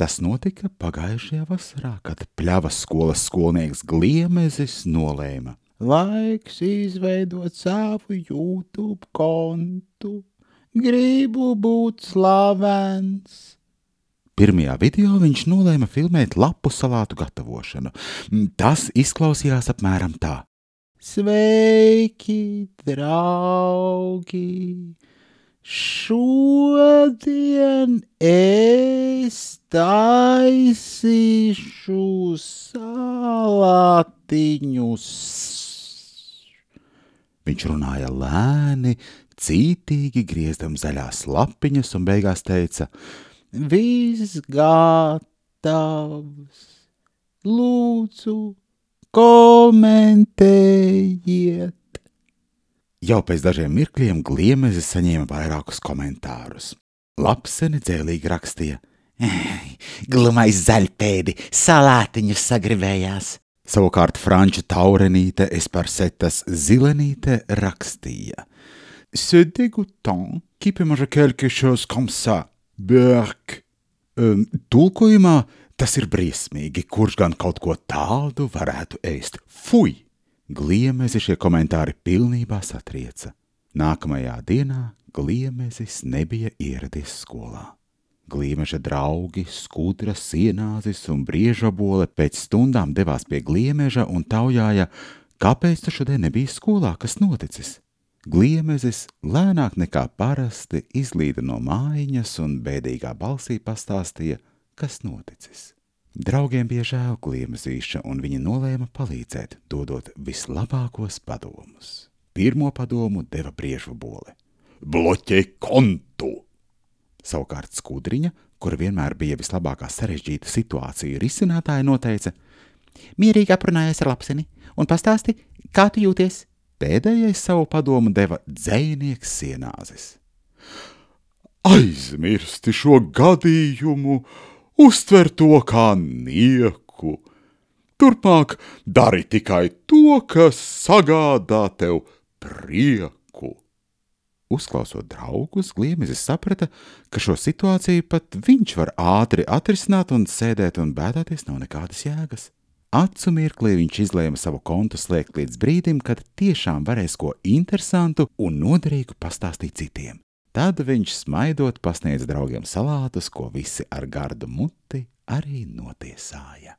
Tas notika pagājušajā vasarā, kad pļavas skolas skolnieks Gliemezis nolēma. Laiks izveidot savu YouTube kontu. Gribu būt slavens. Pirmajā video viņš nolēma filmēt lapu salātu gatavošanu. Tas izklausījās apmēram tā. Sveiki, draugi! Šodien es taisīšu salātiņus. Viņš runāja lēni, cītīgi griezdam zaļās lapiņas un beigās teica: Viss gatavs! Lūdzu, komentējiet! Jau pēc dažiem mirkļiem Gliemezis saņēma vairākus komentārus. Lapseni dzēlīgi rakstīja: Glumais zaļpēdi, salātiņus sagribējās. Savukārt franču taurenīte Esparsetas zilenīte rakstīja: C'est dégoûtant qui peut manger quelque chose comme ça. Berk. Um, tulkojumā tas ir briesmīgi, kurš gan kaut ko tādu varētu ēst. Fui! Gliemezi šie komentāri pilnībā satrieca. Nākamajā dienā Gliemezis nebija ieradies skolā. Gliemeža draugi, skudra, sienāzis un briežabole pēc stundām devās pie Gliemeža un taujāja, kāpēc tu šodien nebija skolā, kas noticis? Gliemezis lēnāk nekā parasti izlīda no mājiņas un bēdīgā balsī pastāstīja, kas noticis. Draugiem bija žēl gliemezīša, un viņi nolēma palīdzēt, dodot vislabākos padomus. Pirmo padomu deva briežu bole. Bloķē kontu! Savukārt skudriņa, kur vienmēr bija vislabākā sarežģīta situācija risinātāja, noteica: Mierīgi aprunājies ar lapseni un pastāsti, kā tu jūties. Pēdējais savu padomu deva dzēnieks sienāzes. Aizmirsti šo gadījumu! uztver to kā nieku. Turpmāk dari tikai to, kas sagādā tev prieku. Uzklausot draugus, Gliemezis saprata, ka šo situāciju pat viņš var ātri atrisināt un sēdēt un bēdāties nav nekādas jēgas. Acu mirklī viņš izlēma savu kontu slēgt līdz brīdim, kad tiešām varēs ko interesantu un noderīgu pastāstīt citiem. Tad viņš smaidot pasniedz draugiem salātus, ko visi ar gardu muti arī notiesāja.